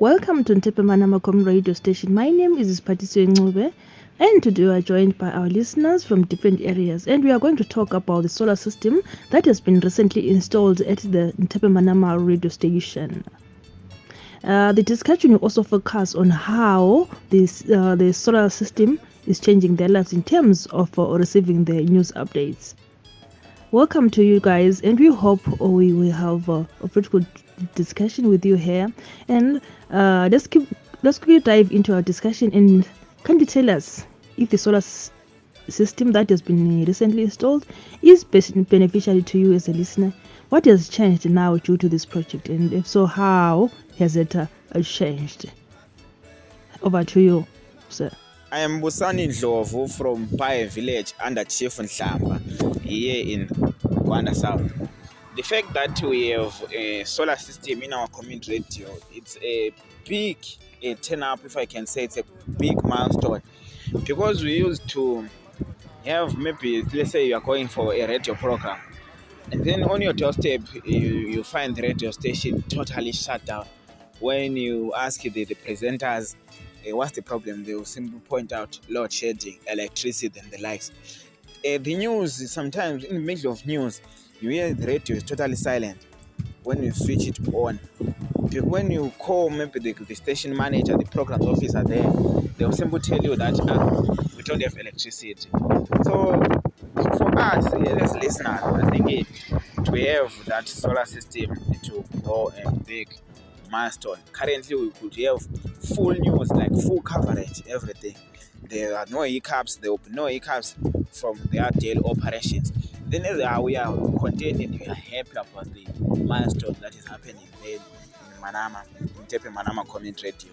Welcome to Ntepe Manamakom radio station. My name is Patisiwe Ncube, and today we are joined by our listeners from different areas, and we are going to talk about the solar system that has been recently installed at the Ntepe Manama radio station. Uh, the discussion will also focus on how this uh, the solar system is changing their lives in terms of uh, receiving the news updates. Welcome to you guys, and we hope we will have a pretty good discussion with you here. And uh, let's keep let's quickly dive into our discussion. And can you tell us if the solar s- system that has been recently installed is beneficial to you as a listener? What has changed now due to this project, and if so, how has it uh, changed? Over to you, sir. I am Busani Ndlovu from Pai Village under Chief Nhlamba here in South. The fact that we have a solar system in our community radio, it's a big a turn up, if I can say it's a big milestone. Because we used to have maybe, let's say you are going for a radio program, and then on your doorstep, you, you find the radio station totally shut down. When you ask the, the presenters, uh, what's the problem? They will simply point out load shedding, electricity, and the likes. Uh, the news, sometimes in the middle of news, you hear the radio is totally silent when you switch it on. When you call maybe the, the station manager, the program officer there, they will simply tell you that ah, we don't have electricity. So for us as listeners, I think eh, to have that solar system to go and big milestone. Currently, we could have full news, like full coverage, everything. There are no hiccups. There will be no hiccups from their daily operations. Then as uh, we are content and we are happy about the milestone that is happening there in Manama, in Tepe Manama Community Radio.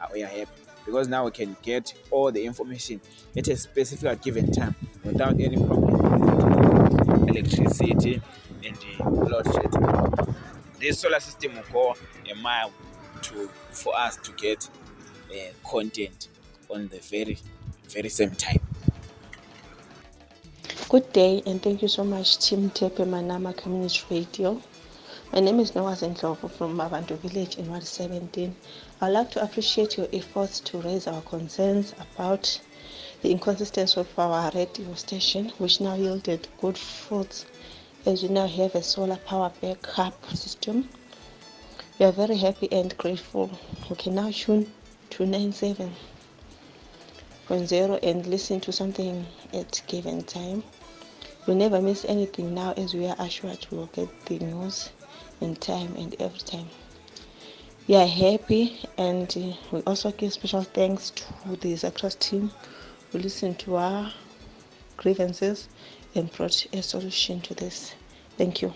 Uh, we are happy because now we can get all the information at a specific given time without any problem. Electricity and the load shedding. This solar system will go a mile to for us to get uh, content on the very very same time. Good day and thank you so much, Team Tepe Manama Community Radio. My name is Noah Zendlovo from Mabandu Village in Ward 17. I'd like to appreciate your efforts to raise our concerns about the inconsistency of our radio station, which now yielded good fruits as we now have a solar power backup system. We are very happy and grateful. We can now tune to 97 point zero and listen to something at given time. We never miss anything now as we are assured we will get the news in time and every time. We are happy and we also give special thanks to the ZACRAS team who listened to our grievances and brought a solution to this. Thank you.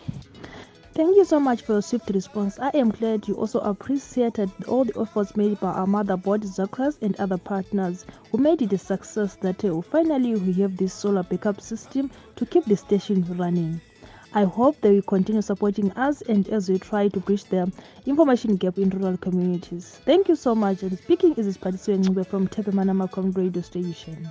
Thank you so much for your swift response. I am glad you also appreciated all the efforts made by our motherboard, ZACRAS, and other partners who made it a success that uh, finally we have this solar backup system to keep the station running. I hope they will continue supporting us and as we try to bridge the information gap in rural communities. Thank you so much. And speaking is Patisiwe Ncube from Tepe Manamakom radio station.